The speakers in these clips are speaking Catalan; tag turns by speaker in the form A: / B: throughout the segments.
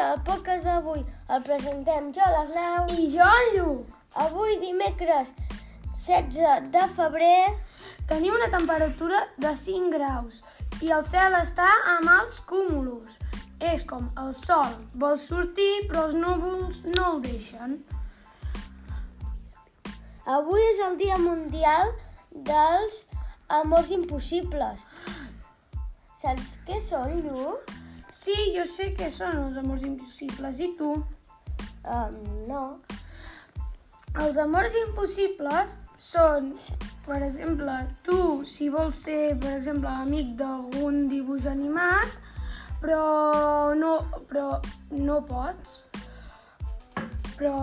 A: El podcast d'avui el presentem jo, l'Arnau.
B: I jo, en Lluc.
A: Avui, dimecres 16 de febrer,
B: Tenim una temperatura de 5 graus i el cel està amb els cúmulos. És com el sol vol sortir però els núvols no el deixen.
A: avui és el Dia Mundial dels Amors Impossibles. Saps què són, Lluc?
B: Sí, jo sé què són els amors impossibles. I tu?
A: Um, no.
B: Els amors impossibles són, per exemple, tu, si vols ser, per exemple, amic d'algun dibuix animat, però no, però no pots. Però...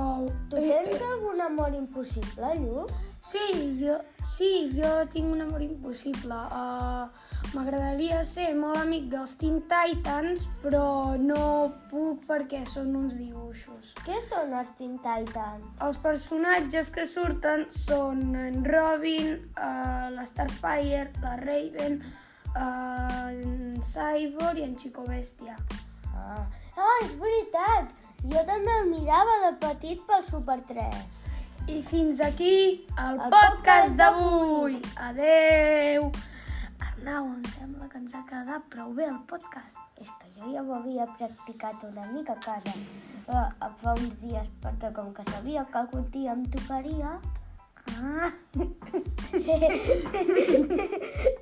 A: Tu tens algun amor impossible, Lluc?
B: Sí, jo, sí, jo tinc un amor impossible. Uh, M'agradaria ser molt amic dels Teen Titans, però no puc perquè són uns dibuixos.
A: Què són els Teen Titans?
B: Els personatges que surten són en Robin, uh, la Starfire, la Raven, uh, en Cyborg i en Chico Bèstia.
A: Ah. ah, és veritat! Jo també el mirava de petit pel Super 3.
B: I fins aquí el,
A: El
B: podcast
A: podcast
B: d'avui. Adeu! Arnau, em sembla que ens ha quedat prou bé el podcast.
A: És que jo ja ho havia practicat una mica a casa eh, fa uns dies, perquè com que sabia que algun dia em tocaria...
B: Ah!